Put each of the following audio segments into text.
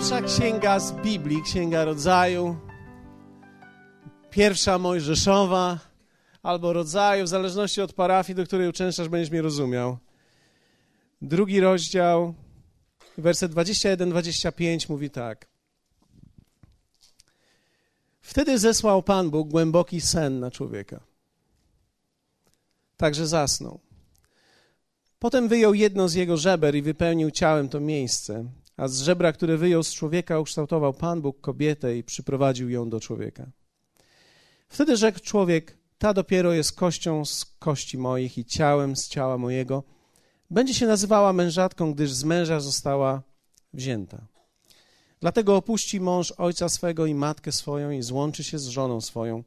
Pierwsza księga z Biblii, księga rodzaju, pierwsza Mojżeszowa albo rodzaju, w zależności od parafii, do której uczęszczasz, będziesz mnie rozumiał. Drugi rozdział, werset 21-25 mówi tak. Wtedy zesłał Pan Bóg głęboki sen na człowieka. Także zasnął. Potem wyjął jedno z jego żeber i wypełnił ciałem to miejsce a z żebra, które wyjął z człowieka, ukształtował Pan Bóg kobietę i przyprowadził ją do człowieka. Wtedy rzekł człowiek: Ta dopiero jest kością z kości moich i ciałem z ciała mojego. Będzie się nazywała mężatką, gdyż z męża została wzięta. Dlatego opuści mąż ojca swego i matkę swoją i złączy się z żoną swoją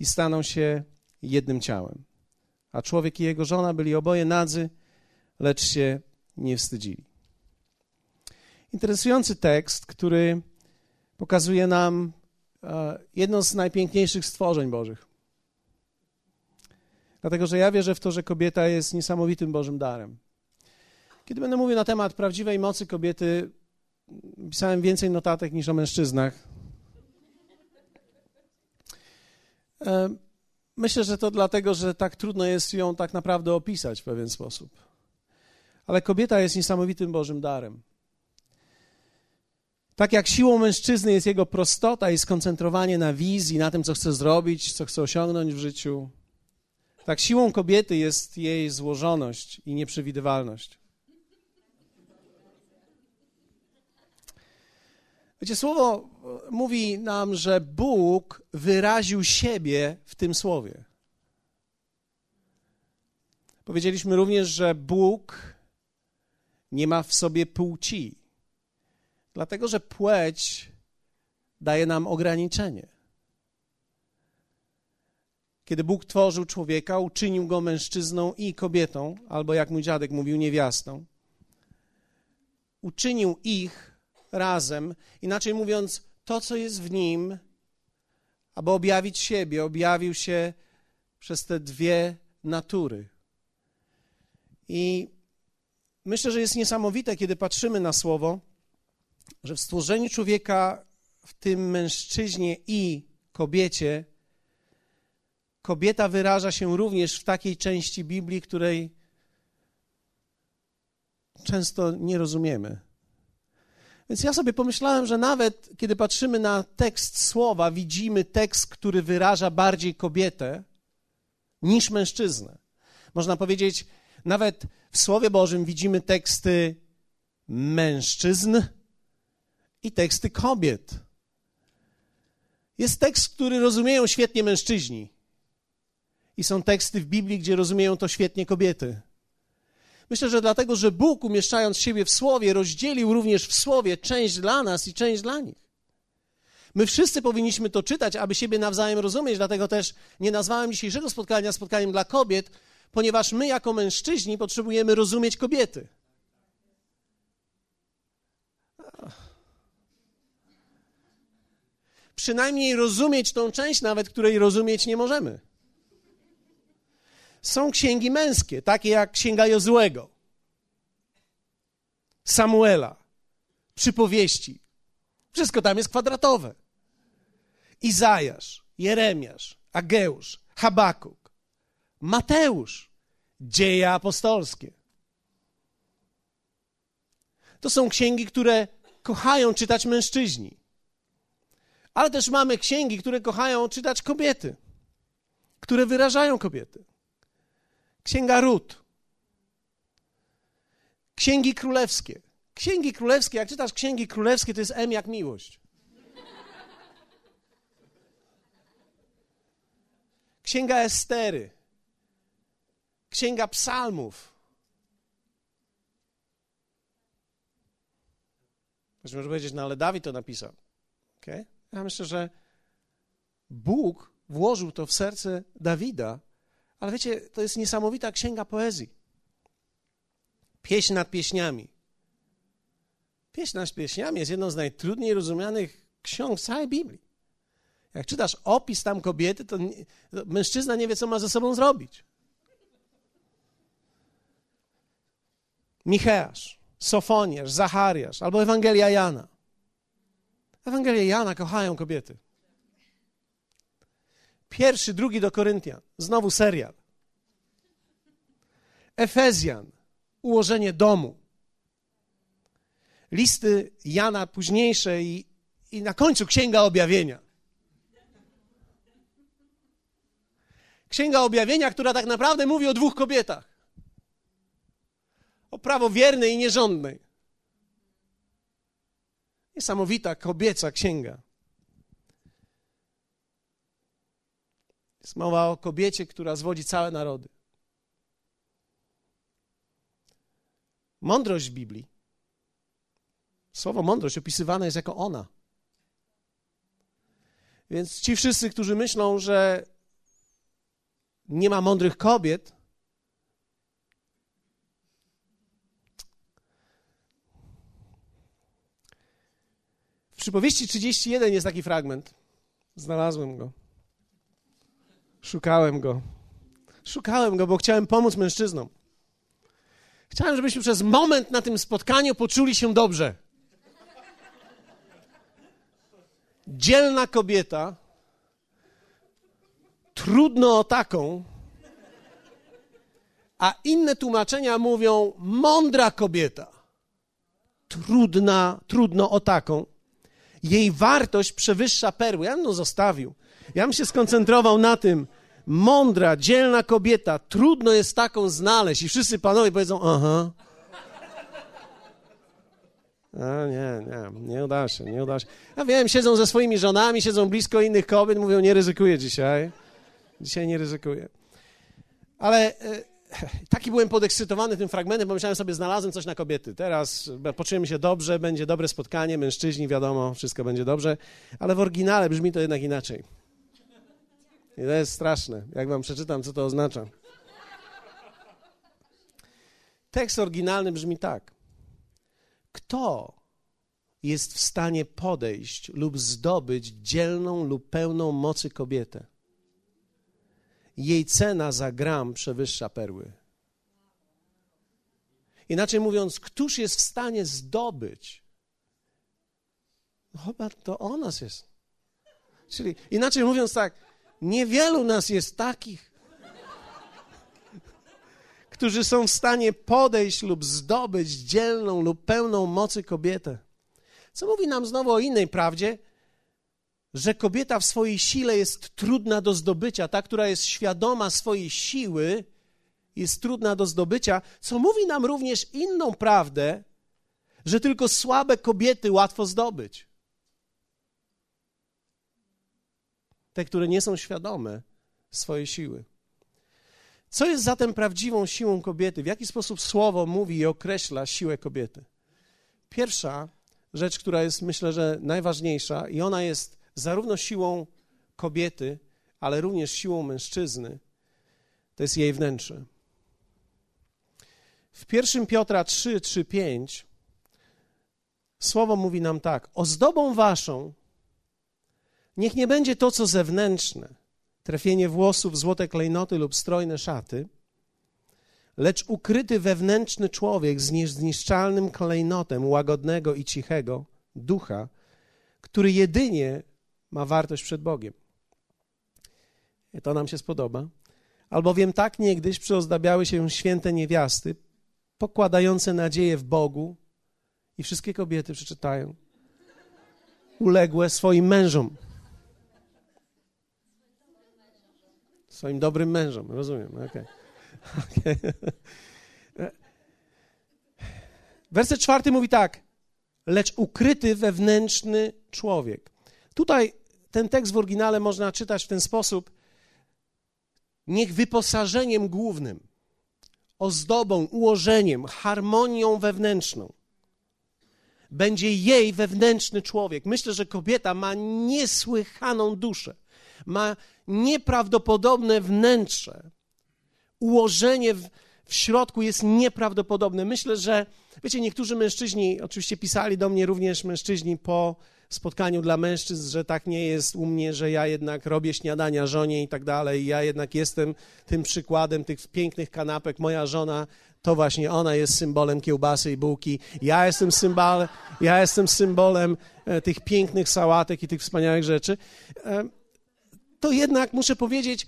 i staną się jednym ciałem. A człowiek i jego żona byli oboje nadzy, lecz się nie wstydzili. Interesujący tekst, który pokazuje nam e, jedno z najpiękniejszych stworzeń Bożych. Dlatego, że ja wierzę w to, że kobieta jest niesamowitym Bożym darem. Kiedy będę mówił na temat prawdziwej mocy kobiety, pisałem więcej notatek niż o mężczyznach. E, myślę, że to dlatego, że tak trudno jest ją tak naprawdę opisać w pewien sposób. Ale kobieta jest niesamowitym Bożym darem. Tak jak siłą mężczyzny jest jego prostota i skoncentrowanie na wizji, na tym, co chce zrobić, co chce osiągnąć w życiu, tak siłą kobiety jest jej złożoność i nieprzewidywalność. Wiecie, słowo mówi nam, że Bóg wyraził siebie w tym słowie. Powiedzieliśmy również, że Bóg nie ma w sobie płci. Dlatego, że płeć daje nam ograniczenie. Kiedy Bóg tworzył człowieka, uczynił go mężczyzną i kobietą, albo jak mój dziadek mówił, niewiastą. Uczynił ich razem, inaczej mówiąc, to, co jest w nim, aby objawić siebie, objawił się przez te dwie natury. I myślę, że jest niesamowite, kiedy patrzymy na słowo że w stworzeniu człowieka, w tym mężczyźnie i kobiecie, kobieta wyraża się również w takiej części Biblii, której często nie rozumiemy. Więc ja sobie pomyślałem, że nawet kiedy patrzymy na tekst słowa, widzimy tekst, który wyraża bardziej kobietę niż mężczyznę. Można powiedzieć, nawet w Słowie Bożym widzimy teksty mężczyzn i teksty kobiet. Jest tekst, który rozumieją świetnie mężczyźni. I są teksty w Biblii, gdzie rozumieją to świetnie kobiety. Myślę, że dlatego, że Bóg, umieszczając siebie w Słowie, rozdzielił również w Słowie część dla nas i część dla nich. My wszyscy powinniśmy to czytać, aby siebie nawzajem rozumieć, dlatego też nie nazwałem dzisiejszego spotkania spotkaniem dla kobiet, ponieważ my, jako mężczyźni, potrzebujemy rozumieć kobiety. Przynajmniej rozumieć tą część, nawet której rozumieć nie możemy. Są księgi męskie, takie jak Księga Jozłego, Samuela, przypowieści. Wszystko tam jest kwadratowe. Izajasz, Jeremiasz, Ageusz, Habakuk, Mateusz, dzieje apostolskie. To są księgi, które kochają czytać mężczyźni. Ale też mamy księgi, które kochają czytać kobiety, które wyrażają kobiety. Księga Rut. Księgi królewskie. Księgi królewskie, jak czytasz księgi królewskie, to jest M jak miłość. Księga Estery. Księga Psalmów. Ktoś może powiedzieć, no ale Dawid to napisał. Okay? Ja myślę, że Bóg włożył to w serce Dawida, ale wiecie, to jest niesamowita księga poezji. Pieśń nad pieśniami. Pieśń nad pieśniami jest jedną z najtrudniej rozumianych ksiąg całej Biblii. Jak czytasz opis tam kobiety, to, nie, to mężczyzna nie wie, co ma ze sobą zrobić. Micheasz, Sofoniasz, Zachariasz albo Ewangelia Jana. Ewangelie Jana kochają kobiety. Pierwszy, drugi do Koryntian. Znowu serial. Efezjan. Ułożenie domu. Listy Jana późniejsze i, i na końcu Księga Objawienia. Księga Objawienia, która tak naprawdę mówi o dwóch kobietach. O prawowiernej i nierządnej. Niesamowita kobieca księga. Jest mowa o kobiecie, która zwodzi całe narody. Mądrość Biblii. Słowo mądrość opisywane jest jako ona. Więc ci wszyscy, którzy myślą, że nie ma mądrych kobiet, przypowieści 31 jest taki fragment. Znalazłem go. Szukałem go. Szukałem go, bo chciałem pomóc mężczyznom. Chciałem, żebyśmy przez moment na tym spotkaniu poczuli się dobrze. Dzielna kobieta, trudno o taką, a inne tłumaczenia mówią mądra kobieta. Trudna, trudno o taką. Jej wartość przewyższa perły. Ja bym to zostawił. Ja bym się skoncentrował na tym, mądra, dzielna kobieta, trudno jest taką znaleźć. I wszyscy panowie powiedzą, aha. A nie, nie, nie uda się, nie uda się. Ja wiem, siedzą ze swoimi żonami, siedzą blisko innych kobiet, mówią, nie ryzykuję dzisiaj. Dzisiaj nie ryzykuję. Ale e, taki byłem podekscytowany tym fragmentem, pomyślałem sobie, znalazłem coś na kobiety. Teraz poczujemy się dobrze, będzie dobre spotkanie, mężczyźni, wiadomo, wszystko będzie dobrze, ale w oryginale brzmi to jednak inaczej. I to jest straszne, jak wam przeczytam, co to oznacza. Tekst oryginalny brzmi tak. Kto jest w stanie podejść lub zdobyć dzielną lub pełną mocy kobietę? Jej cena za gram przewyższa perły. Inaczej mówiąc, któż jest w stanie zdobyć? No chyba to o nas jest. Czyli inaczej mówiąc tak, Niewielu nas jest takich, którzy są w stanie podejść lub zdobyć dzielną lub pełną mocy kobietę. Co mówi nam znowu o innej prawdzie, że kobieta w swojej sile jest trudna do zdobycia. Ta, która jest świadoma swojej siły, jest trudna do zdobycia, co mówi nam również inną prawdę, że tylko słabe kobiety łatwo zdobyć. te, które nie są świadome swojej siły. Co jest zatem prawdziwą siłą kobiety? W jaki sposób słowo mówi i określa siłę kobiety? Pierwsza rzecz, która jest myślę, że najważniejsza, i ona jest zarówno siłą kobiety, ale również siłą mężczyzny, to jest jej wnętrze. W 1 Piotra 3, 3, 5 słowo mówi nam tak: Ozdobą waszą Niech nie będzie to, co zewnętrzne, trafienie włosów, złote klejnoty lub strojne szaty, lecz ukryty wewnętrzny człowiek z niezniszczalnym klejnotem łagodnego i cichego ducha, który jedynie ma wartość przed Bogiem. I to nam się spodoba. Albowiem tak niegdyś przyozdabiały się święte niewiasty, pokładające nadzieję w Bogu, i wszystkie kobiety przeczytają, uległe swoim mężom. Swoim dobrym mężom, rozumiem. Okay. okay. Werset czwarty mówi tak. Lecz ukryty wewnętrzny człowiek. Tutaj ten tekst w oryginale można czytać w ten sposób. Niech wyposażeniem głównym, ozdobą, ułożeniem, harmonią wewnętrzną będzie jej wewnętrzny człowiek. Myślę, że kobieta ma niesłychaną duszę ma nieprawdopodobne wnętrze. Ułożenie w, w środku jest nieprawdopodobne. Myślę, że, wiecie, niektórzy mężczyźni, oczywiście pisali do mnie również mężczyźni po spotkaniu dla mężczyzn, że tak nie jest u mnie, że ja jednak robię śniadania żonie i tak dalej. Ja jednak jestem tym przykładem tych pięknych kanapek. Moja żona to właśnie ona jest symbolem kiełbasy i bułki. Ja jestem symbolem, ja jestem symbolem e, tych pięknych sałatek i tych wspaniałych rzeczy. E, to jednak muszę powiedzieć,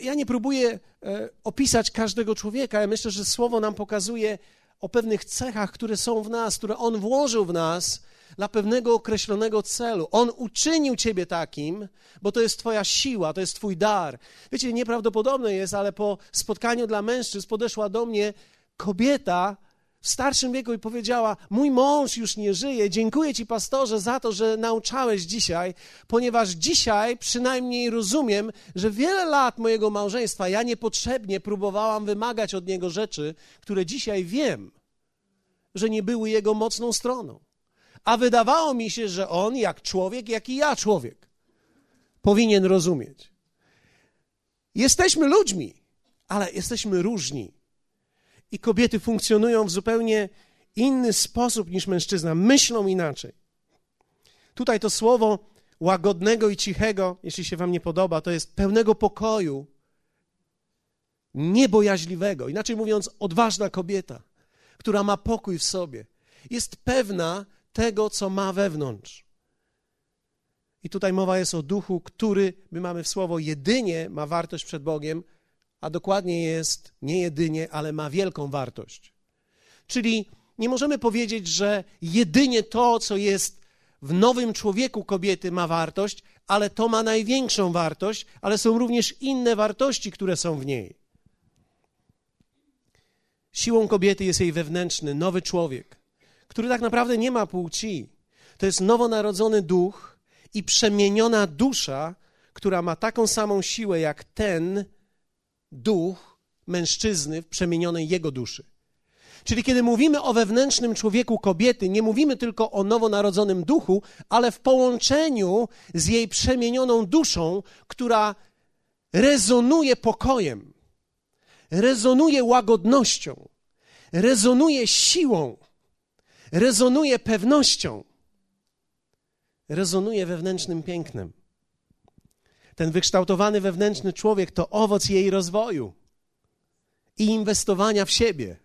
ja nie próbuję e, opisać każdego człowieka. Ja myślę, że słowo nam pokazuje o pewnych cechach, które są w nas, które On włożył w nas dla pewnego określonego celu. On uczynił ciebie takim, bo to jest Twoja siła, to jest Twój dar. Wiecie, nieprawdopodobne jest, ale po spotkaniu dla mężczyzn podeszła do mnie kobieta w starszym wieku i powiedziała: Mój mąż już nie żyje. Dziękuję Ci, pastorze, za to, że nauczałeś dzisiaj, ponieważ dzisiaj przynajmniej rozumiem, że wiele lat mojego małżeństwa ja niepotrzebnie próbowałam wymagać od niego rzeczy, które dzisiaj wiem, że nie były jego mocną stroną. A wydawało mi się, że on, jak człowiek, jak i ja, człowiek, powinien rozumieć. Jesteśmy ludźmi, ale jesteśmy różni. I kobiety funkcjonują w zupełnie inny sposób niż mężczyzna, myślą inaczej. Tutaj to słowo łagodnego i cichego, jeśli się Wam nie podoba, to jest pełnego pokoju, niebojaźliwego. Inaczej mówiąc, odważna kobieta, która ma pokój w sobie. Jest pewna tego, co ma wewnątrz. I tutaj mowa jest o duchu, który, my mamy w słowo, jedynie ma wartość przed Bogiem, a dokładnie jest nie jedynie, ale ma wielką wartość. Czyli nie możemy powiedzieć, że jedynie to, co jest w nowym człowieku kobiety, ma wartość, ale to ma największą wartość, ale są również inne wartości, które są w niej. Siłą kobiety jest jej wewnętrzny, nowy człowiek, który tak naprawdę nie ma płci. To jest nowonarodzony duch i przemieniona dusza, która ma taką samą siłę jak ten, duch mężczyzny w przemienionej jego duszy. Czyli kiedy mówimy o wewnętrznym człowieku kobiety, nie mówimy tylko o nowonarodzonym duchu, ale w połączeniu z jej przemienioną duszą, która rezonuje pokojem, rezonuje łagodnością, rezonuje siłą, rezonuje pewnością, rezonuje wewnętrznym pięknem. Ten wykształtowany wewnętrzny człowiek to owoc jej rozwoju i inwestowania w siebie.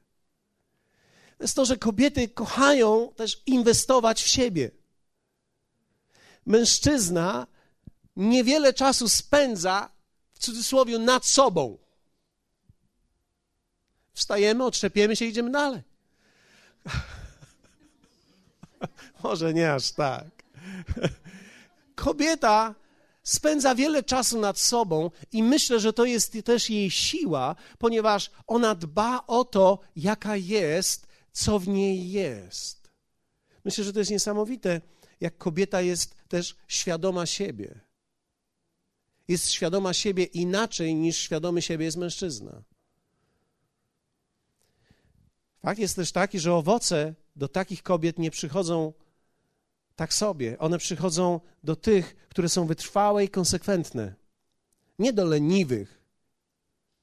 To jest to, że kobiety kochają też inwestować w siebie. Mężczyzna niewiele czasu spędza, w cudzysłowie, nad sobą. Wstajemy, otrzepiemy się, idziemy dalej. Może nie aż tak. Kobieta spędza wiele czasu nad sobą i myślę, że to jest też jej siła, ponieważ ona dba o to, jaka jest, co w niej jest. Myślę, że to jest niesamowite, jak kobieta jest też świadoma siebie. Jest świadoma siebie inaczej niż świadomy siebie jest mężczyzna. Fakt jest też taki, że owoce do takich kobiet nie przychodzą tak sobie. One przychodzą do tych, które są wytrwałe i konsekwentne. Nie do leniwych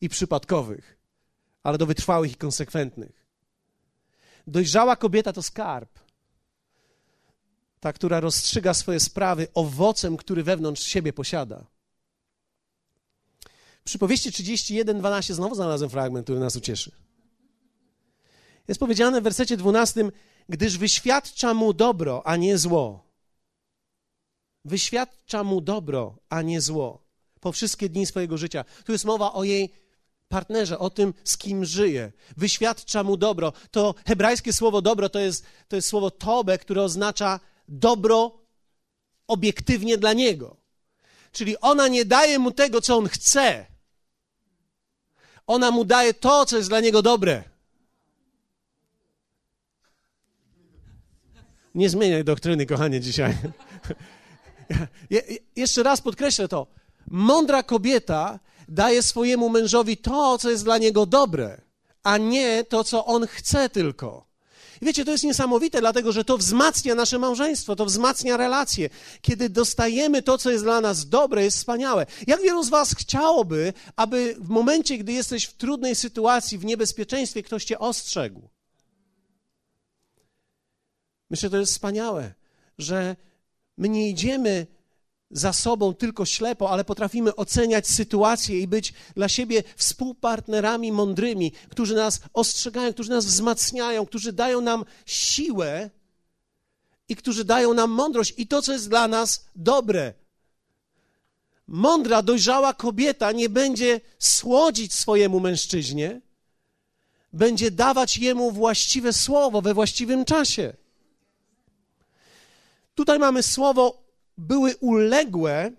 i przypadkowych, ale do wytrwałych i konsekwentnych. Dojrzała kobieta to skarb. Ta, która rozstrzyga swoje sprawy owocem, który wewnątrz siebie posiada. W przypowieści 31:12 znowu znalazłem fragment, który nas ucieszy. Jest powiedziane w wersecie 12: gdyż wyświadcza mu dobro, a nie zło. Wyświadcza mu dobro, a nie zło. Po wszystkie dni swojego życia. Tu jest mowa o jej partnerze, o tym, z kim żyje. Wyświadcza mu dobro. To hebrajskie słowo dobro to jest, to jest słowo tobe, które oznacza dobro obiektywnie dla niego. Czyli ona nie daje mu tego, co on chce. Ona mu daje to, co jest dla niego dobre. Nie zmieniaj doktryny, kochanie, dzisiaj. Je, jeszcze raz podkreślę to. Mądra kobieta daje swojemu mężowi to, co jest dla niego dobre, a nie to, co on chce tylko. I wiecie, to jest niesamowite, dlatego że to wzmacnia nasze małżeństwo, to wzmacnia relacje. Kiedy dostajemy to, co jest dla nas dobre, jest wspaniałe. Jak wielu z Was chciałoby, aby w momencie, gdy jesteś w trudnej sytuacji, w niebezpieczeństwie, ktoś Cię ostrzegł? Myślę, że to jest wspaniałe, że my nie idziemy za sobą tylko ślepo, ale potrafimy oceniać sytuację i być dla siebie współpartnerami mądrymi, którzy nas ostrzegają, którzy nas wzmacniają, którzy dają nam siłę i którzy dają nam mądrość i to, co jest dla nas dobre. Mądra, dojrzała kobieta nie będzie słodzić swojemu mężczyźnie, będzie dawać jemu właściwe słowo we właściwym czasie. Tutaj mamy słowo były uległe,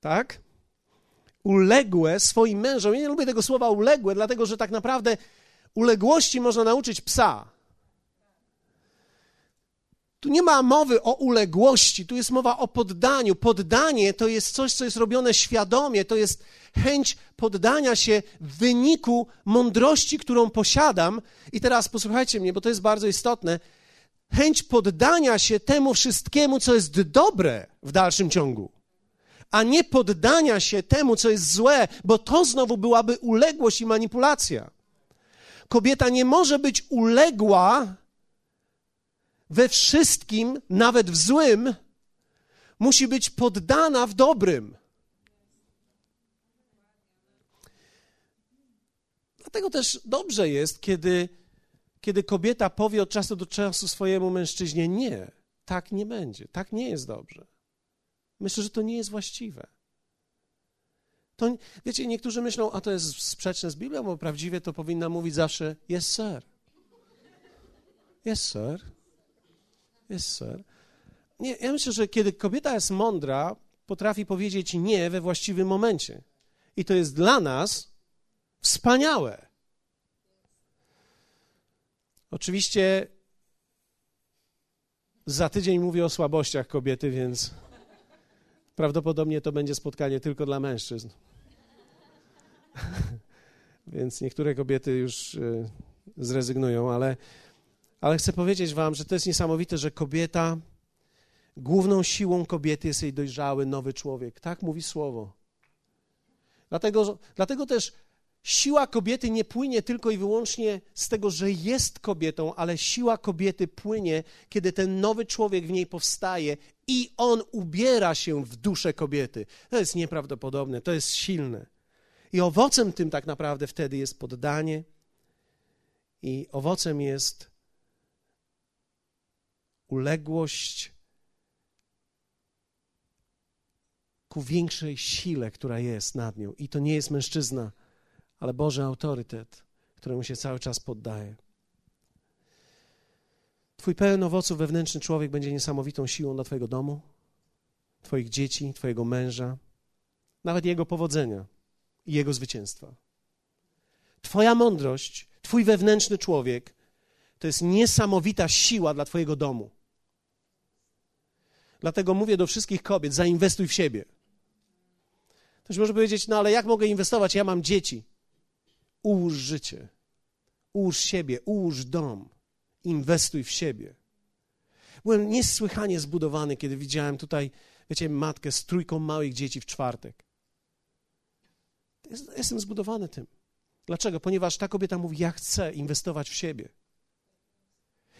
tak? Uległe swoim mężom. Ja nie lubię tego słowa uległe, dlatego że tak naprawdę uległości można nauczyć psa. Tu nie ma mowy o uległości, tu jest mowa o poddaniu. Poddanie to jest coś, co jest robione świadomie, to jest chęć poddania się w wyniku mądrości, którą posiadam. I teraz posłuchajcie mnie, bo to jest bardzo istotne. Chęć poddania się temu wszystkiemu, co jest dobre w dalszym ciągu, a nie poddania się temu, co jest złe, bo to znowu byłaby uległość i manipulacja. Kobieta nie może być uległa we wszystkim, nawet w złym, musi być poddana w dobrym. Dlatego też dobrze jest, kiedy, kiedy kobieta powie od czasu do czasu swojemu mężczyźnie: Nie, tak nie będzie, tak nie jest dobrze. Myślę, że to nie jest właściwe. To, wiecie, niektórzy myślą, a to jest sprzeczne z Biblią, bo prawdziwie to powinna mówić zawsze: Yes, sir. Yes, sir. Yes, sir. Nie, ja myślę, że kiedy kobieta jest mądra, potrafi powiedzieć nie we właściwym momencie. I to jest dla nas wspaniałe. Oczywiście za tydzień mówię o słabościach kobiety, więc prawdopodobnie to będzie spotkanie tylko dla mężczyzn. więc niektóre kobiety już e, zrezygnują, ale ale chcę powiedzieć Wam, że to jest niesamowite, że kobieta, główną siłą kobiety jest jej dojrzały, nowy człowiek. Tak mówi słowo. Dlatego, dlatego też siła kobiety nie płynie tylko i wyłącznie z tego, że jest kobietą, ale siła kobiety płynie, kiedy ten nowy człowiek w niej powstaje i on ubiera się w duszę kobiety. To jest nieprawdopodobne, to jest silne. I owocem tym tak naprawdę wtedy jest poddanie, i owocem jest uległość ku większej sile, która jest nad nią. I to nie jest mężczyzna, ale Boży autorytet, któremu się cały czas poddaje. Twój pełen owoców wewnętrzny człowiek będzie niesamowitą siłą dla Twojego domu, Twoich dzieci, Twojego męża, nawet jego powodzenia i jego zwycięstwa. Twoja mądrość, Twój wewnętrzny człowiek to jest niesamowita siła dla Twojego domu. Dlatego mówię do wszystkich kobiet: zainwestuj w siebie. Ktoś może powiedzieć: No ale jak mogę inwestować? Ja mam dzieci. Ułóż życie, ułóż siebie, ułóż dom, inwestuj w siebie. Byłem niesłychanie zbudowany, kiedy widziałem tutaj, wiecie, matkę z trójką małych dzieci w czwartek. Jestem zbudowany tym. Dlaczego? Ponieważ ta kobieta mówi: Ja chcę inwestować w siebie.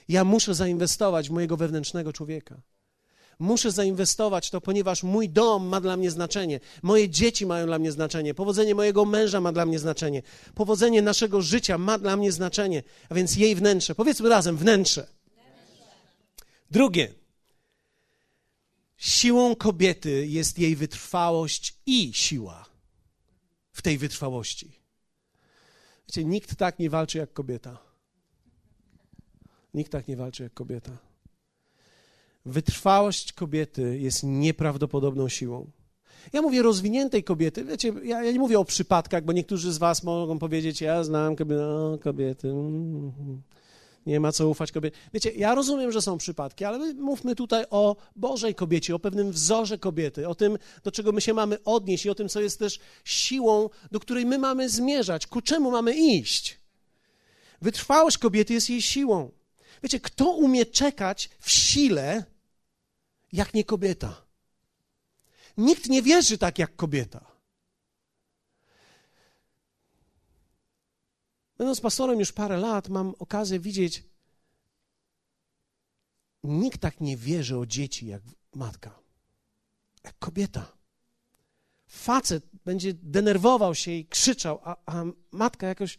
Ja muszę zainwestować w mojego wewnętrznego człowieka. Muszę zainwestować to, ponieważ mój dom ma dla mnie znaczenie, moje dzieci mają dla mnie znaczenie, powodzenie mojego męża ma dla mnie znaczenie, powodzenie naszego życia ma dla mnie znaczenie, a więc jej wnętrze. Powiedzmy razem, wnętrze. Drugie. Siłą kobiety jest jej wytrwałość i siła w tej wytrwałości. Wiecie, nikt tak nie walczy jak kobieta. Nikt tak nie walczy jak kobieta. Wytrwałość kobiety jest nieprawdopodobną siłą. Ja mówię rozwiniętej kobiety. Wiecie, ja, ja, nie mówię o przypadkach, bo niektórzy z Was mogą powiedzieć: Ja znam kobiety, o, kobiety. Mm, nie ma co ufać kobiecie. Wiecie, ja rozumiem, że są przypadki, ale my mówmy tutaj o Bożej kobiecie, o pewnym wzorze kobiety, o tym, do czego my się mamy odnieść i o tym, co jest też siłą, do której my mamy zmierzać, ku czemu mamy iść. Wytrwałość kobiety jest jej siłą. Wiecie, kto umie czekać w sile, jak nie kobieta? Nikt nie wierzy tak jak kobieta. Będąc pastorem już parę lat, mam okazję widzieć, nikt tak nie wierzy o dzieci jak matka. jak kobieta. Facet będzie denerwował się i krzyczał, a, a matka jakoś,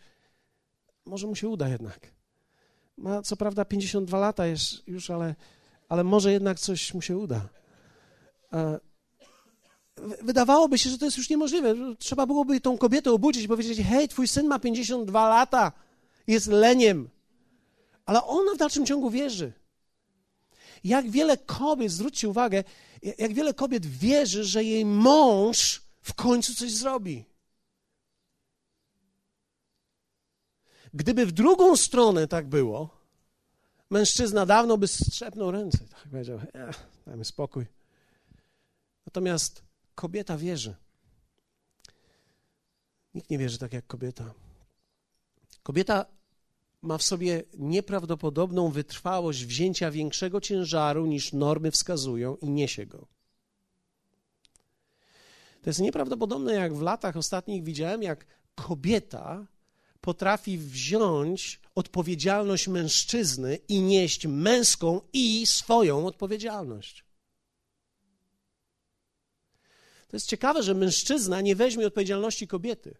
może mu się uda jednak. Ma co prawda 52 lata jest już, ale, ale może jednak coś mu się uda. Wydawałoby się, że to jest już niemożliwe. Trzeba byłoby tą kobietę obudzić powiedzieć: Hej, twój syn ma 52 lata, jest leniem. Ale ona w dalszym ciągu wierzy. Jak wiele kobiet, zwróćcie uwagę, jak wiele kobiet wierzy, że jej mąż w końcu coś zrobi. Gdyby w drugą stronę tak było, mężczyzna dawno by strzepnął ręce. Tak powiedział, e, dajmy spokój. Natomiast kobieta wierzy. Nikt nie wierzy tak jak kobieta. Kobieta ma w sobie nieprawdopodobną wytrwałość wzięcia większego ciężaru niż normy wskazują i niesie go. To jest nieprawdopodobne, jak w latach ostatnich widziałem, jak kobieta potrafi wziąć odpowiedzialność mężczyzny i nieść męską i swoją odpowiedzialność. To jest ciekawe, że mężczyzna nie weźmie odpowiedzialności kobiety,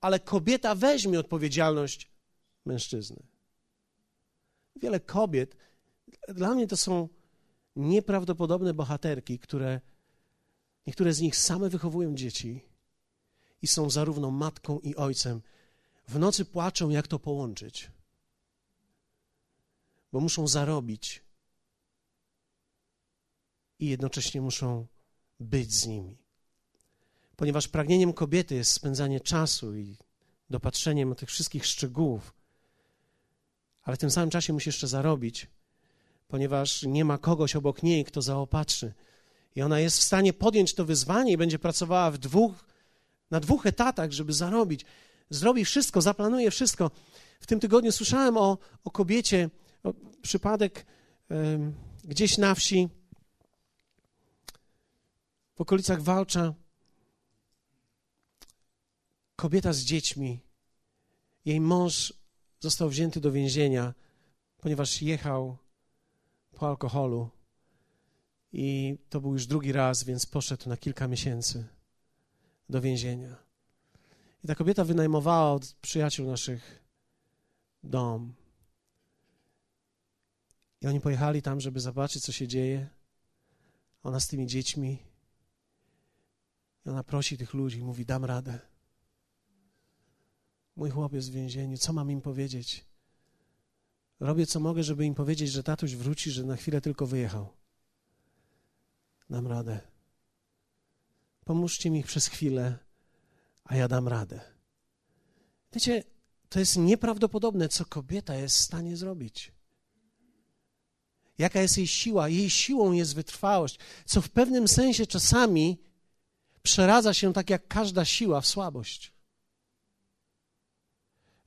ale kobieta weźmie odpowiedzialność mężczyzny. Wiele kobiet, dla mnie to są nieprawdopodobne bohaterki, które niektóre z nich same wychowują dzieci i są zarówno matką i ojcem. W nocy płaczą, jak to połączyć, bo muszą zarobić i jednocześnie muszą być z nimi. Ponieważ pragnieniem kobiety jest spędzanie czasu i dopatrzeniem tych wszystkich szczegółów, ale w tym samym czasie musi jeszcze zarobić, ponieważ nie ma kogoś obok niej, kto zaopatrzy. I ona jest w stanie podjąć to wyzwanie i będzie pracowała w dwóch, na dwóch etatach, żeby zarobić. Zrobi wszystko, zaplanuje wszystko. W tym tygodniu słyszałem o, o kobiecie, o przypadek gdzieś na wsi, w okolicach Walcza. Kobieta z dziećmi. Jej mąż został wzięty do więzienia, ponieważ jechał po alkoholu. I to był już drugi raz, więc poszedł na kilka miesięcy do więzienia. I ta kobieta wynajmowała od przyjaciół naszych dom. I oni pojechali tam, żeby zobaczyć, co się dzieje. Ona z tymi dziećmi. I ona prosi tych ludzi, mówi: Dam radę. Mój chłopiec w więzieniu, co mam im powiedzieć? Robię co mogę, żeby im powiedzieć, że tatuś wróci, że na chwilę tylko wyjechał. Dam radę. Pomóżcie mi przez chwilę, a ja dam radę. Wiecie, to jest nieprawdopodobne, co kobieta jest w stanie zrobić. Jaka jest jej siła? Jej siłą jest wytrwałość, co w pewnym sensie czasami przeradza się tak jak każda siła w słabość.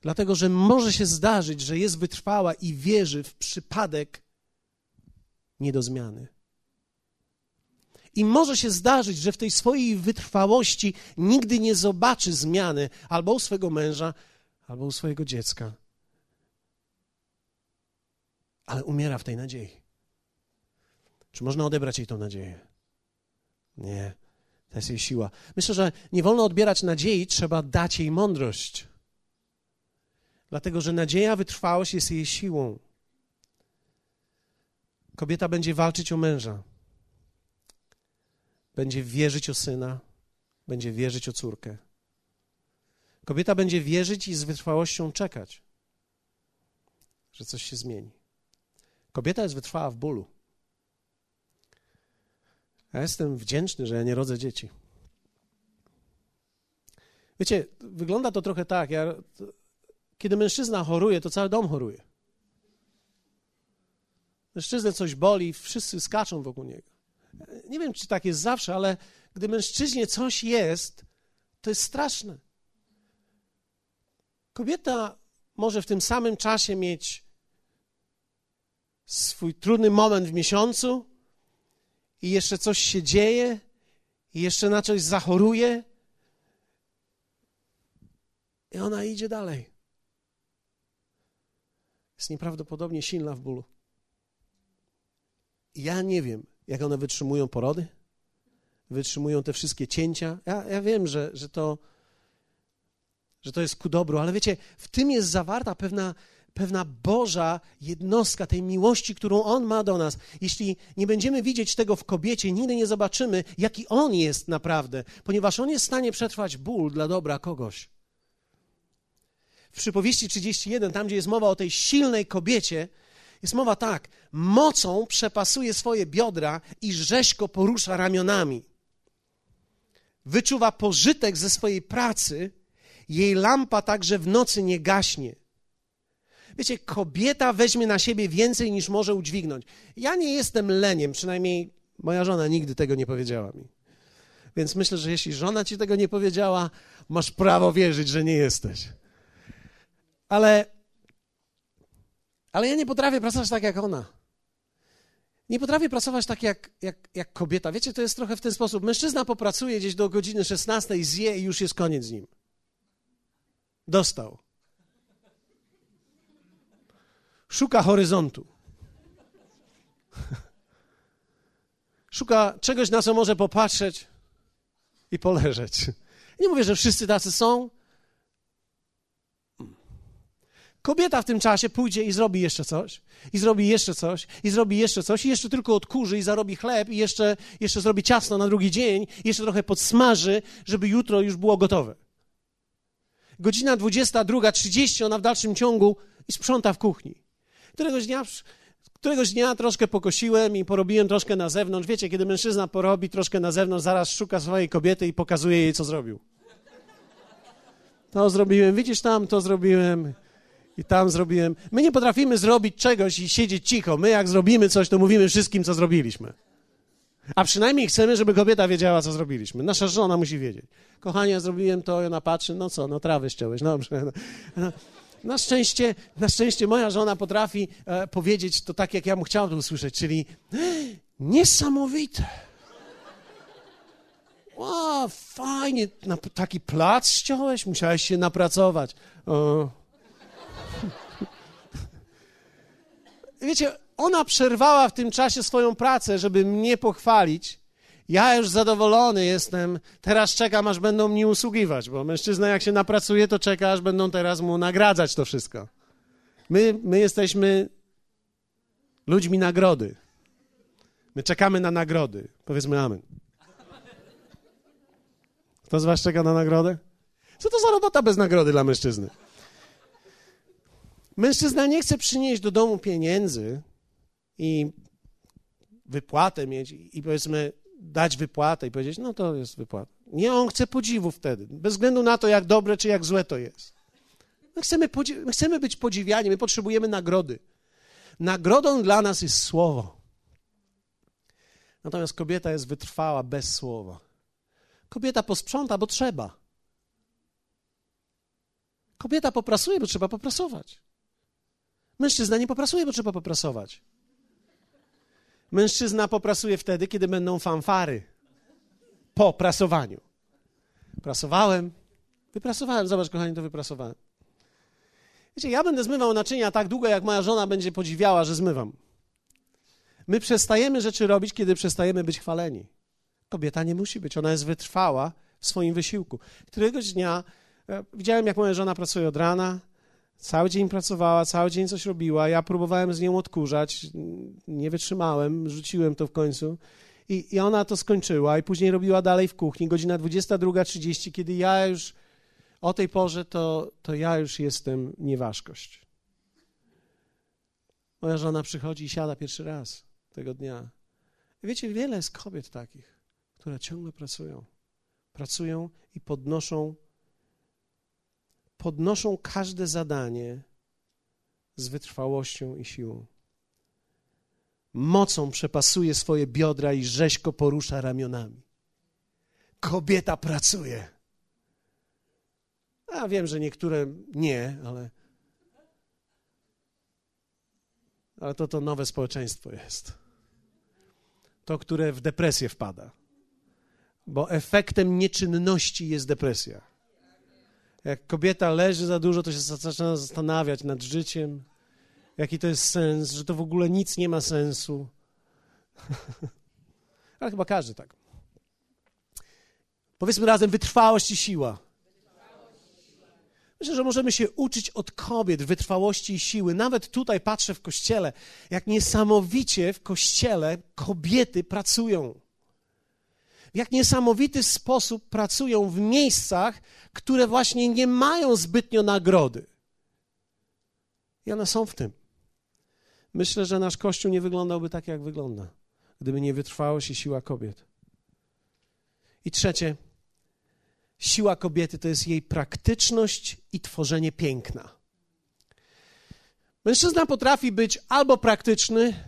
Dlatego, że może się zdarzyć, że jest wytrwała i wierzy w przypadek nie do zmiany. I może się zdarzyć, że w tej swojej wytrwałości nigdy nie zobaczy zmiany albo u swojego męża, albo u swojego dziecka. Ale umiera w tej nadziei. Czy można odebrać jej tą nadzieję? Nie. To jest jej siła. Myślę, że nie wolno odbierać nadziei, trzeba dać jej mądrość dlatego że nadzieja, wytrwałość jest jej siłą. Kobieta będzie walczyć o męża, będzie wierzyć o syna, będzie wierzyć o córkę. Kobieta będzie wierzyć i z wytrwałością czekać, że coś się zmieni. Kobieta jest wytrwała w bólu. Ja jestem wdzięczny, że ja nie rodzę dzieci. Wiecie, wygląda to trochę tak. Ja kiedy mężczyzna choruje, to cały dom choruje. Mężczyznę coś boli, wszyscy skaczą wokół niego. Nie wiem, czy tak jest zawsze, ale gdy mężczyźnie coś jest, to jest straszne. Kobieta może w tym samym czasie mieć swój trudny moment w miesiącu i jeszcze coś się dzieje, i jeszcze na coś zachoruje, i ona idzie dalej jest nieprawdopodobnie silna w bólu. Ja nie wiem, jak one wytrzymują porody. wytrzymują te wszystkie cięcia. Ja, ja wiem, że, że, to, że to jest ku dobru, ale wiecie, w tym jest zawarta pewna, pewna Boża jednostka tej miłości, którą On ma do nas. Jeśli nie będziemy widzieć tego w kobiecie, nigdy nie zobaczymy, jaki On jest naprawdę, ponieważ On jest w stanie przetrwać ból dla dobra kogoś. W przypowieści 31, tam gdzie jest mowa o tej silnej kobiecie, jest mowa tak: mocą przepasuje swoje biodra i rzeźko porusza ramionami. Wyczuwa pożytek ze swojej pracy, jej lampa także w nocy nie gaśnie. Wiecie, kobieta weźmie na siebie więcej niż może udźwignąć. Ja nie jestem leniem, przynajmniej moja żona nigdy tego nie powiedziała mi. Więc myślę, że jeśli żona ci tego nie powiedziała, masz prawo wierzyć, że nie jesteś. Ale, ale ja nie potrafię pracować tak jak ona. Nie potrafię pracować tak jak, jak, jak kobieta. Wiecie, to jest trochę w ten sposób. Mężczyzna popracuje gdzieś do godziny 16, zje i już jest koniec z nim. Dostał. Szuka horyzontu. Szuka czegoś, na co może popatrzeć i poleżeć. Nie mówię, że wszyscy tacy są, Kobieta w tym czasie pójdzie i zrobi jeszcze coś, i zrobi jeszcze coś, i zrobi jeszcze coś, i jeszcze tylko odkurzy i zarobi chleb, i jeszcze, jeszcze zrobi ciasto na drugi dzień, i jeszcze trochę podsmaży, żeby jutro już było gotowe. Godzina 22.30 ona w dalszym ciągu i sprząta w kuchni. Któregoś dnia, któregoś dnia troszkę pokosiłem i porobiłem troszkę na zewnątrz. Wiecie, kiedy mężczyzna porobi troszkę na zewnątrz, zaraz szuka swojej kobiety i pokazuje jej, co zrobił. To zrobiłem, widzisz tam, to zrobiłem i tam zrobiłem. My nie potrafimy zrobić czegoś i siedzieć cicho. My, jak zrobimy coś, to mówimy wszystkim, co zrobiliśmy. A przynajmniej chcemy, żeby kobieta wiedziała, co zrobiliśmy. Nasza żona musi wiedzieć. Kochanie, zrobiłem to, i ona patrzy, no co, no trawę ściąłeś, dobrze. No. Na szczęście, na szczęście moja żona potrafi e, powiedzieć to tak, jak ja mu chciałem to usłyszeć, czyli niesamowite. O, fajnie, na, taki plac ściąłeś, musiałeś się napracować. O. Wiecie, ona przerwała w tym czasie swoją pracę, żeby mnie pochwalić. Ja już zadowolony jestem. Teraz czekam, aż będą mnie usługiwać, bo mężczyzna, jak się napracuje, to czeka, aż będą teraz mu nagradzać to wszystko. My, my jesteśmy ludźmi nagrody. My czekamy na nagrody. Powiedzmy amen. Kto z Was czeka na nagrodę? Co to za robota bez nagrody dla mężczyzny? Mężczyzna nie chce przynieść do domu pieniędzy i wypłatę mieć i powiedzmy dać wypłatę i powiedzieć, no to jest wypłata. Nie, on chce podziwu wtedy, bez względu na to, jak dobre czy jak złe to jest. My chcemy, my chcemy być podziwiani, my potrzebujemy nagrody. Nagrodą dla nas jest słowo. Natomiast kobieta jest wytrwała bez słowa. Kobieta posprząta, bo trzeba. Kobieta poprasuje, bo trzeba poprasować. Mężczyzna nie poprasuje, bo trzeba poprasować. Mężczyzna poprasuje wtedy, kiedy będą fanfary. Po prasowaniu. Prasowałem, wyprasowałem. Zobacz, kochani, to wyprasowałem. Wiecie, ja będę zmywał naczynia tak długo, jak moja żona będzie podziwiała, że zmywam. My przestajemy rzeczy robić, kiedy przestajemy być chwaleni. Kobieta nie musi być, ona jest wytrwała w swoim wysiłku. Któregoś dnia e, widziałem, jak moja żona pracuje od rana, Cały dzień pracowała, cały dzień coś robiła. Ja próbowałem z nią odkurzać, nie wytrzymałem, rzuciłem to w końcu. I, I ona to skończyła, i później robiła dalej w kuchni. Godzina 22.30, kiedy ja już o tej porze, to, to ja już jestem nieważkość. Moja żona przychodzi i siada pierwszy raz tego dnia. I wiecie, wiele jest kobiet takich, które ciągle pracują. Pracują i podnoszą podnoszą każde zadanie z wytrwałością i siłą. Mocą przepasuje swoje biodra i rzeźko porusza ramionami. Kobieta pracuje. A wiem, że niektóre nie, ale. Ale to to nowe społeczeństwo jest. To, które w depresję wpada. Bo efektem nieczynności jest depresja. Jak kobieta leży za dużo, to się zaczyna zastanawiać nad życiem, jaki to jest sens, że to w ogóle nic nie ma sensu. Ale chyba każdy tak. Powiedzmy razem wytrwałość i siła. Myślę, że możemy się uczyć od kobiet wytrwałości i siły. Nawet tutaj patrzę w kościele, jak niesamowicie w kościele kobiety pracują. Jak niesamowity sposób pracują w miejscach, które właśnie nie mają zbytnio nagrody. I one są w tym. Myślę, że nasz kościół nie wyglądałby tak, jak wygląda, gdyby nie wytrwałość i siła kobiet. I trzecie, siła kobiety to jest jej praktyczność i tworzenie piękna. Mężczyzna potrafi być albo praktyczny,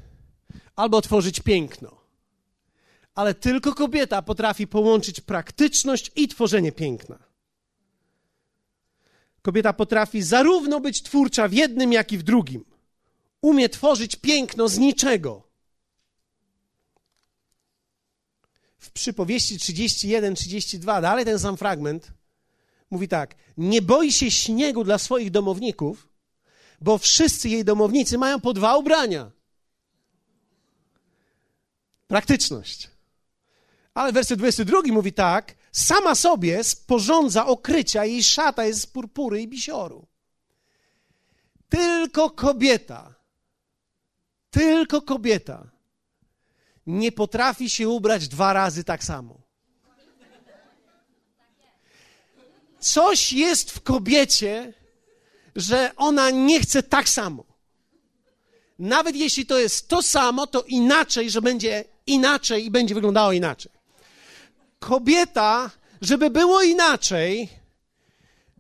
albo tworzyć piękno. Ale tylko kobieta potrafi połączyć praktyczność i tworzenie piękna. Kobieta potrafi zarówno być twórcza w jednym, jak i w drugim. Umie tworzyć piękno z niczego. w przypowieści 31-32, dalej ten sam fragment, mówi tak: Nie boi się śniegu dla swoich domowników, bo wszyscy jej domownicy mają po dwa ubrania. Praktyczność. Ale werset 22 mówi tak: Sama sobie sporządza okrycia, jej szata jest z purpury i bisioru. Tylko kobieta, tylko kobieta nie potrafi się ubrać dwa razy tak samo. Coś jest w kobiecie, że ona nie chce tak samo. Nawet jeśli to jest to samo, to inaczej, że będzie inaczej i będzie wyglądało inaczej. Kobieta, żeby było inaczej,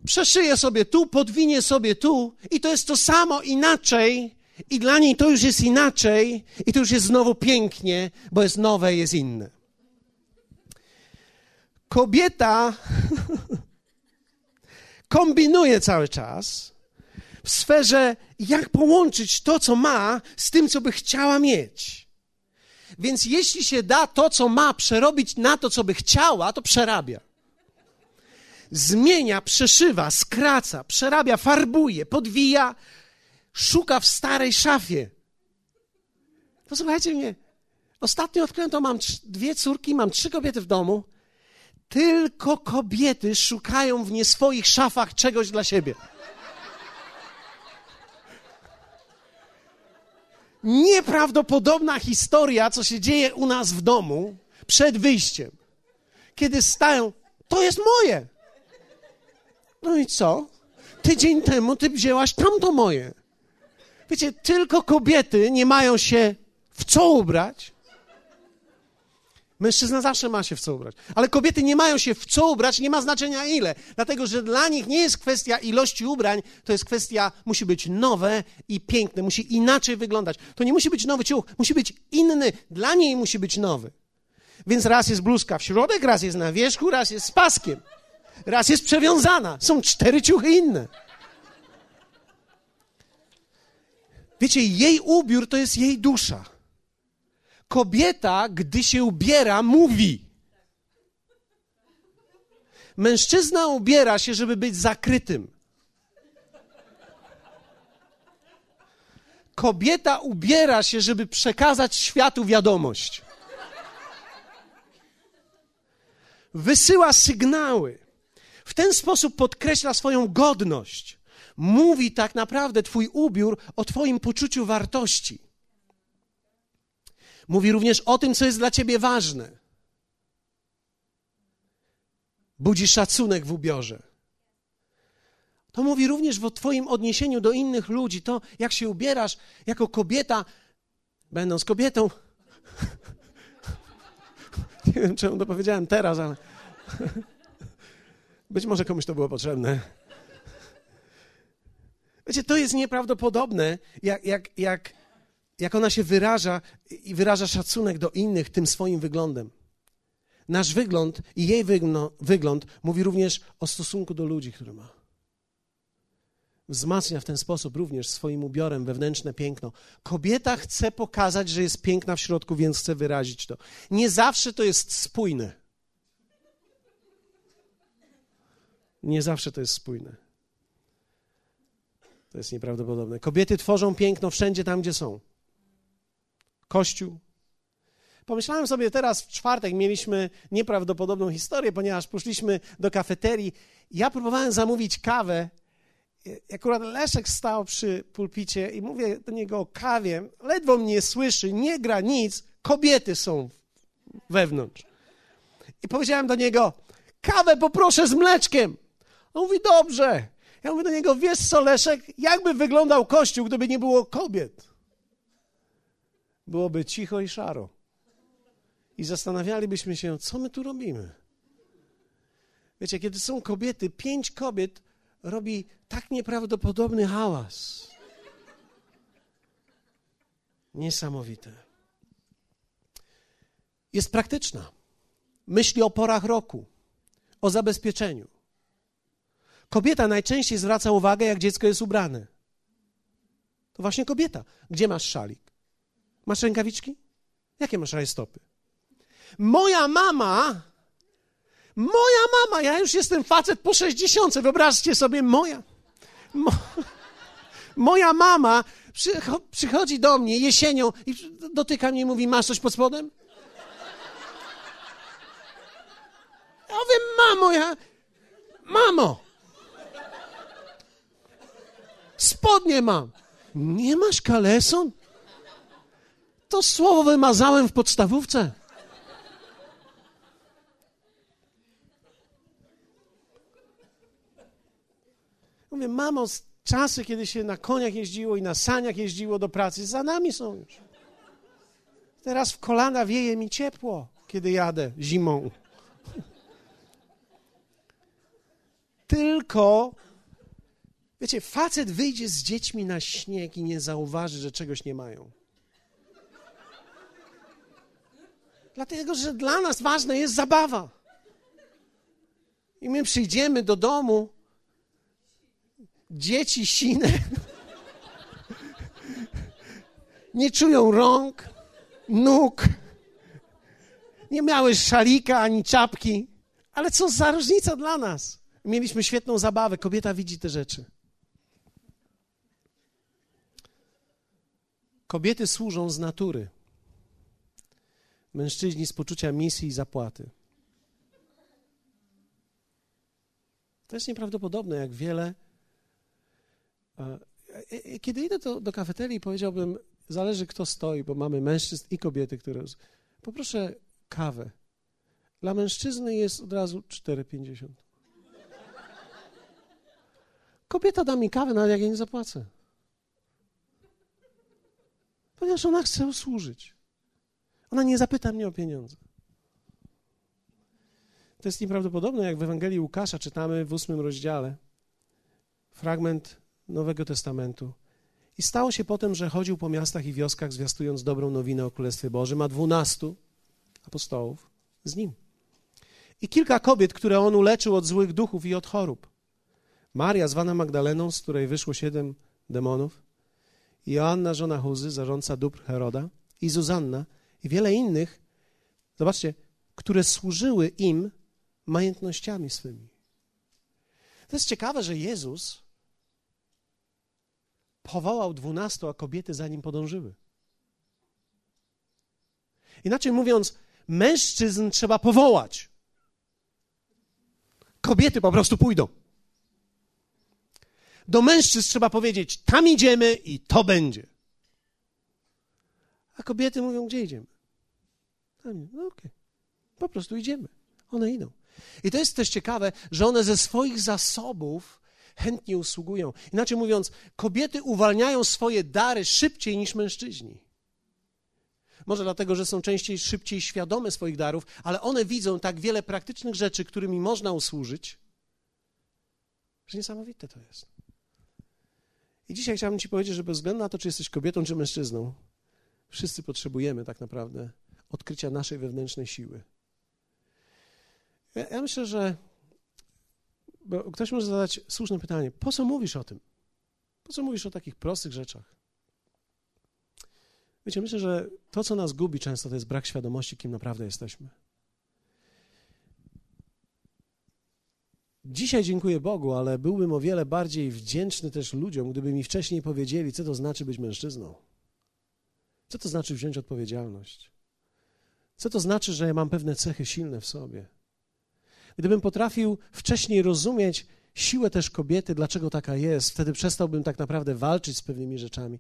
przeszyje sobie tu, podwinie sobie tu i to jest to samo inaczej, i dla niej to już jest inaczej, i to już jest znowu pięknie, bo jest nowe, jest inne. Kobieta kombinuje cały czas w sferze, jak połączyć to, co ma, z tym, co by chciała mieć. Więc jeśli się da to, co ma, przerobić na to, co by chciała, to przerabia. Zmienia, przeszywa, skraca, przerabia, farbuje, podwija, szuka w starej szafie. Posłuchajcie mnie. Ostatnio odkryłem to, mam dwie córki, mam trzy kobiety w domu. Tylko kobiety szukają w nie swoich szafach czegoś dla siebie. Nieprawdopodobna historia, co się dzieje u nas w domu przed wyjściem. Kiedy stają, to jest moje. No i co? Tydzień temu ty wzięłaś tamto moje. Wiecie, tylko kobiety nie mają się w co ubrać. Mężczyzna zawsze ma się w co ubrać. Ale kobiety nie mają się w co ubrać, nie ma znaczenia ile. Dlatego, że dla nich nie jest kwestia ilości ubrań, to jest kwestia, musi być nowe i piękne, musi inaczej wyglądać. To nie musi być nowy ciuch, musi być inny. Dla niej musi być nowy. Więc raz jest bluzka w środek, raz jest na wierzchu, raz jest z paskiem. Raz jest przewiązana. Są cztery ciuchy inne. Wiecie, jej ubiór to jest jej dusza. Kobieta, gdy się ubiera, mówi. Mężczyzna ubiera się, żeby być zakrytym. Kobieta ubiera się, żeby przekazać światu wiadomość. Wysyła sygnały. W ten sposób podkreśla swoją godność mówi tak naprawdę Twój ubiór o Twoim poczuciu wartości. Mówi również o tym, co jest dla Ciebie ważne. Budzi szacunek w ubiorze. To mówi również o Twoim odniesieniu do innych ludzi, to jak się ubierasz jako kobieta, będąc kobietą. Nie wiem, czemu to powiedziałem teraz, ale być może komuś to było potrzebne. Wiecie, to jest nieprawdopodobne, jak, jak, jak, jak ona się wyraża i wyraża szacunek do innych tym swoim wyglądem. Nasz wygląd i jej wygląd mówi również o stosunku do ludzi, który ma. Wzmacnia w ten sposób również swoim ubiorem wewnętrzne piękno. Kobieta chce pokazać, że jest piękna w środku, więc chce wyrazić to. Nie zawsze to jest spójne. Nie zawsze to jest spójne. To jest nieprawdopodobne. Kobiety tworzą piękno wszędzie tam, gdzie są. Kościół, Pomyślałem sobie teraz w czwartek mieliśmy nieprawdopodobną historię, ponieważ poszliśmy do kafeterii. Ja próbowałem zamówić kawę. Akurat Leszek stał przy pulpicie i mówię do niego o kawie. Ledwo mnie słyszy, nie gra nic, kobiety są wewnątrz. I powiedziałem do niego, kawę poproszę z mleczkiem. On mówi, dobrze. Ja mówię do niego, wiesz co Leszek, jakby wyglądał kościół, gdyby nie było kobiet? Byłoby cicho i szaro i zastanawialibyśmy się, co my tu robimy. Wiecie, kiedy są kobiety, pięć kobiet robi tak nieprawdopodobny hałas. Niesamowite. Jest praktyczna. Myśli o porach roku, o zabezpieczeniu. Kobieta najczęściej zwraca uwagę, jak dziecko jest ubrane. To właśnie kobieta. Gdzie masz szalik? Masz rękawiczki? Jakie masz rajstopy? Moja mama, moja mama, ja już jestem facet po 60, wyobraźcie sobie, moja, mo, moja mama przychodzi do mnie jesienią i dotyka mnie i mówi, masz coś pod spodem? Ja mówię, mamo, ja, mamo, spodnie mam. Nie masz kaleson? To słowo wymazałem w podstawówce. Mówię, mamo, czasy, kiedy się na koniach jeździło i na saniach jeździło do pracy, za nami są już. Teraz w kolana wieje mi ciepło, kiedy jadę zimą. Tylko, wiecie, facet wyjdzie z dziećmi na śnieg i nie zauważy, że czegoś nie mają. Dlatego, że dla nas ważna jest zabawa. I my przyjdziemy do domu dzieci sine nie czują rąk, nóg, nie miały szalika ani czapki. Ale co za różnica dla nas? Mieliśmy świetną zabawę, kobieta widzi te rzeczy. Kobiety służą z natury, mężczyźni z poczucia misji i zapłaty. To jest nieprawdopodobne, jak wiele kiedy idę do, do kafeterii, powiedziałbym, zależy kto stoi, bo mamy mężczyzn i kobiety, które. Poproszę kawę. Dla mężczyzny jest od razu 4,50. Kobieta da mi kawę, nawet jak ja nie zapłacę. Ponieważ ona chce usłużyć. Ona nie zapyta mnie o pieniądze. To jest nieprawdopodobne, jak w Ewangelii Łukasza czytamy w ósmym rozdziale. Fragment Nowego Testamentu. I stało się potem, że chodził po miastach i wioskach, zwiastując dobrą nowinę o Królestwie Bożym, a dwunastu apostołów z nim. I kilka kobiet, które on uleczył od złych duchów i od chorób. Maria, zwana Magdaleną, z której wyszło siedem demonów, Joanna, żona Huzy, zarządca dóbr Heroda, i Zuzanna, i wiele innych, zobaczcie, które służyły im majątnościami swymi. To jest ciekawe, że Jezus powołał dwunastu, a kobiety za nim podążyły. Inaczej mówiąc, mężczyzn trzeba powołać. Kobiety po prostu pójdą. Do mężczyzn trzeba powiedzieć: tam idziemy i to będzie. A kobiety mówią: gdzie idziemy? Tam, no okej, okay. po prostu idziemy. One idą. I to jest też ciekawe, że one ze swoich zasobów chętnie usługują. Inaczej mówiąc, kobiety uwalniają swoje dary szybciej niż mężczyźni. Może dlatego, że są częściej szybciej świadome swoich darów, ale one widzą tak wiele praktycznych rzeczy, którymi można usłużyć, że niesamowite to jest. I dzisiaj chciałbym Ci powiedzieć, że bez względu na to, czy jesteś kobietą, czy mężczyzną, wszyscy potrzebujemy tak naprawdę odkrycia naszej wewnętrznej siły. Ja, ja myślę, że ktoś może zadać słuszne pytanie: po co mówisz o tym? Po co mówisz o takich prostych rzeczach? Wiecie, myślę, że to, co nas gubi często, to jest brak świadomości, kim naprawdę jesteśmy. Dzisiaj dziękuję Bogu, ale byłbym o wiele bardziej wdzięczny też ludziom, gdyby mi wcześniej powiedzieli, co to znaczy być mężczyzną. Co to znaczy wziąć odpowiedzialność? Co to znaczy, że ja mam pewne cechy silne w sobie? Gdybym potrafił wcześniej rozumieć siłę też kobiety, dlaczego taka jest, wtedy przestałbym tak naprawdę walczyć z pewnymi rzeczami.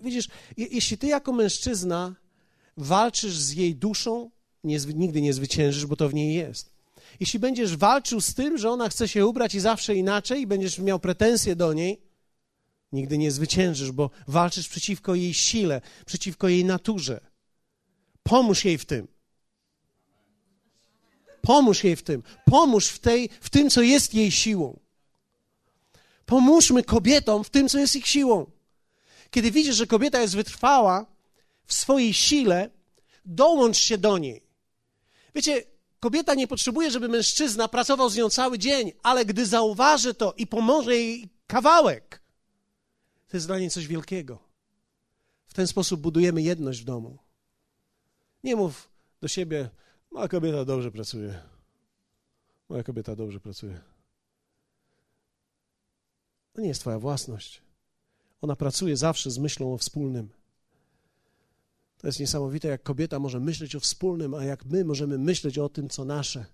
Widzisz, jeśli ty jako mężczyzna walczysz z jej duszą, nie, nigdy nie zwyciężysz, bo to w niej jest. Jeśli będziesz walczył z tym, że ona chce się ubrać i zawsze inaczej, i będziesz miał pretensje do niej, nigdy nie zwyciężysz, bo walczysz przeciwko jej sile, przeciwko jej naturze. Pomóż jej w tym. Pomóż jej w tym. Pomóż w, tej, w tym, co jest jej siłą. Pomóżmy kobietom w tym, co jest ich siłą. Kiedy widzisz, że kobieta jest wytrwała w swojej sile, dołącz się do niej. Wiecie, kobieta nie potrzebuje, żeby mężczyzna pracował z nią cały dzień, ale gdy zauważy to i pomoże jej kawałek, to jest dla niej coś wielkiego. W ten sposób budujemy jedność w domu. Nie mów do siebie, moja kobieta dobrze pracuje. Moja kobieta dobrze pracuje. To nie jest Twoja własność. Ona pracuje zawsze z myślą o wspólnym. To jest niesamowite, jak kobieta może myśleć o wspólnym, a jak my możemy myśleć o tym, co nasze.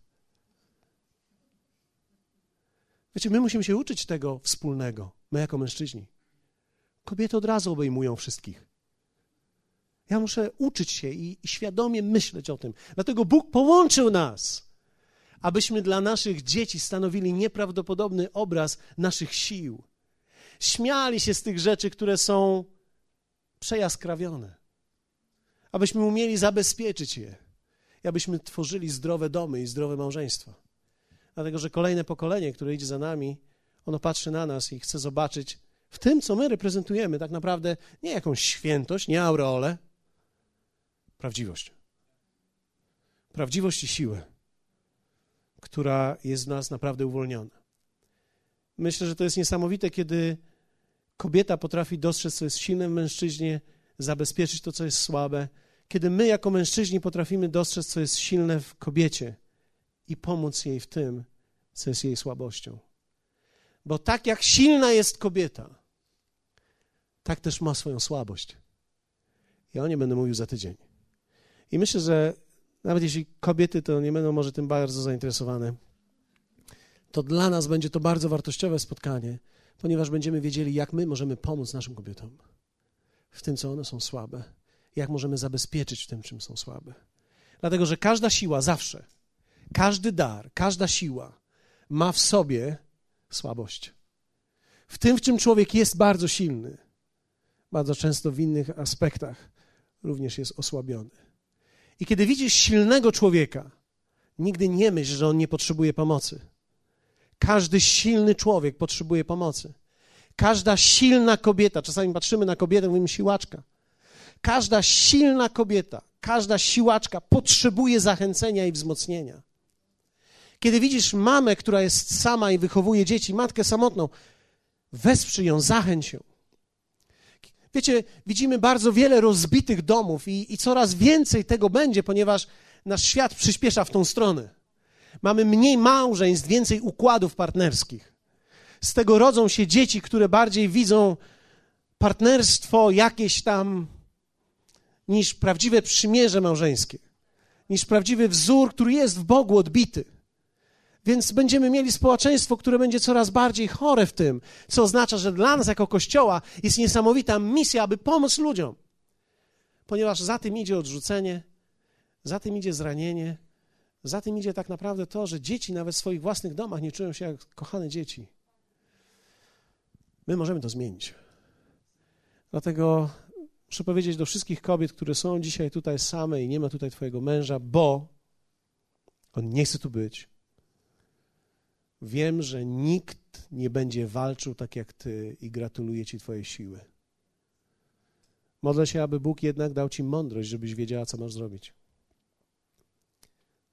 Wiecie, my musimy się uczyć tego wspólnego, my jako mężczyźni. Kobiety od razu obejmują wszystkich. Ja muszę uczyć się i, świadomie myśleć o tym. Dlatego Bóg połączył nas, abyśmy dla naszych dzieci stanowili nieprawdopodobny obraz naszych sił. Śmiali się z tych rzeczy, które są przejaskrawione. Abyśmy umieli zabezpieczyć je. I abyśmy tworzyli zdrowe domy i zdrowe małżeństwa. Dlatego, że kolejne pokolenie, które idzie za nami, ono patrzy na nas i chce zobaczyć w tym, co my reprezentujemy, tak naprawdę nie jakąś świętość, nie aureolę, prawdziwość. Prawdziwość i siłę, która jest w nas naprawdę uwolniona. Myślę, że to jest niesamowite, kiedy kobieta potrafi dostrzec, co jest silne w mężczyźnie, zabezpieczyć to, co jest słabe, kiedy my, jako mężczyźni, potrafimy dostrzec, co jest silne w kobiecie i pomóc jej w tym, co jest jej słabością. Bo tak jak silna jest kobieta, tak też ma swoją słabość. Ja o nie będę mówił za tydzień. I myślę, że nawet jeśli kobiety to nie będą może tym bardzo zainteresowane, to dla nas będzie to bardzo wartościowe spotkanie, ponieważ będziemy wiedzieli, jak my możemy pomóc naszym kobietom w tym, co one są słabe, jak możemy zabezpieczyć w tym, czym są słabe. Dlatego, że każda siła zawsze, każdy dar, każda siła ma w sobie słabość. W tym, w czym człowiek jest bardzo silny, bardzo często w innych aspektach również jest osłabiony. I kiedy widzisz silnego człowieka, nigdy nie myśl, że on nie potrzebuje pomocy. Każdy silny człowiek potrzebuje pomocy. Każda silna kobieta, czasami patrzymy na kobietę, mówimy siłaczka. Każda silna kobieta, każda siłaczka potrzebuje zachęcenia i wzmocnienia. Kiedy widzisz mamę, która jest sama i wychowuje dzieci, matkę samotną, wesprzyj ją, zachęć ją. Wiecie, widzimy bardzo wiele rozbitych domów i, i coraz więcej tego będzie, ponieważ nasz świat przyspiesza w tą stronę. Mamy mniej małżeństw, więcej układów partnerskich. Z tego rodzą się dzieci, które bardziej widzą partnerstwo jakieś tam niż prawdziwe przymierze małżeńskie, niż prawdziwy wzór, który jest w Bogu odbity. Więc będziemy mieli społeczeństwo, które będzie coraz bardziej chore w tym, co oznacza, że dla nas jako Kościoła jest niesamowita misja, aby pomóc ludziom. Ponieważ za tym idzie odrzucenie, za tym idzie zranienie, za tym idzie tak naprawdę to, że dzieci nawet w swoich własnych domach nie czują się jak kochane dzieci. My możemy to zmienić. Dlatego muszę powiedzieć do wszystkich kobiet, które są dzisiaj tutaj same i nie ma tutaj Twojego męża, bo on nie chce tu być, Wiem, że nikt nie będzie walczył tak jak ty i gratuluję ci twojej siły. Modlę się, aby Bóg jednak dał ci mądrość, żebyś wiedziała, co masz zrobić.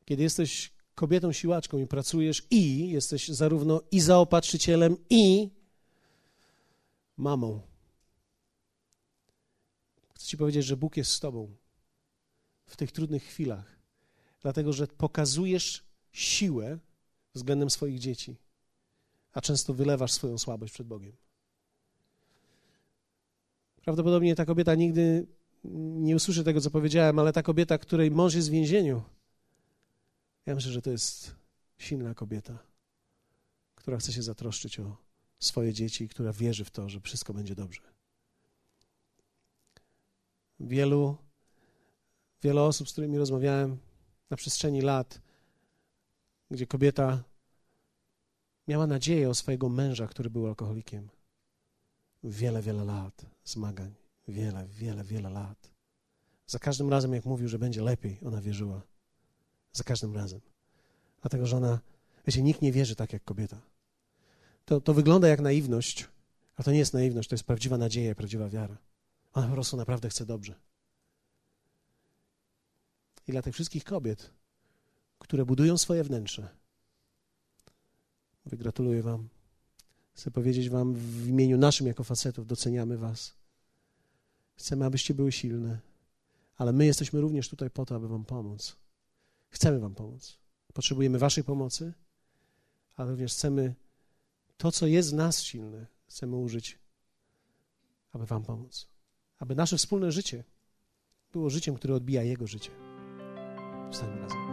Kiedy jesteś kobietą siłaczką i pracujesz i jesteś zarówno i zaopatrzycielem, i mamą. Chcę ci powiedzieć, że Bóg jest z tobą w tych trudnych chwilach, dlatego że pokazujesz siłę, względem swoich dzieci, a często wylewasz swoją słabość przed Bogiem. Prawdopodobnie ta kobieta nigdy nie usłyszy tego, co powiedziałem, ale ta kobieta, której mąż jest w więzieniu, ja myślę, że to jest silna kobieta, która chce się zatroszczyć o swoje dzieci która wierzy w to, że wszystko będzie dobrze. Wielu, wiele osób, z którymi rozmawiałem na przestrzeni lat, gdzie kobieta miała nadzieję o swojego męża, który był alkoholikiem. Wiele, wiele lat zmagań. Wiele, wiele, wiele lat. Za każdym razem, jak mówił, że będzie lepiej, ona wierzyła. Za każdym razem. Dlatego, że ona, wiecie, nikt nie wierzy tak jak kobieta. To, to wygląda jak naiwność, a to nie jest naiwność, to jest prawdziwa nadzieja prawdziwa wiara. Ona po prostu naprawdę chce dobrze. I dla tych wszystkich kobiet, które budują swoje wnętrze, gratuluję Wam. Chcę powiedzieć Wam w imieniu naszym, jako facetów, doceniamy Was. Chcemy, abyście były silne, ale my jesteśmy również tutaj po to, aby Wam pomóc. Chcemy Wam pomóc. Potrzebujemy Waszej pomocy, ale również chcemy to, co jest w nas silne, chcemy użyć, aby Wam pomóc. Aby nasze wspólne życie było życiem, które odbija Jego życie. Wstańmy razem.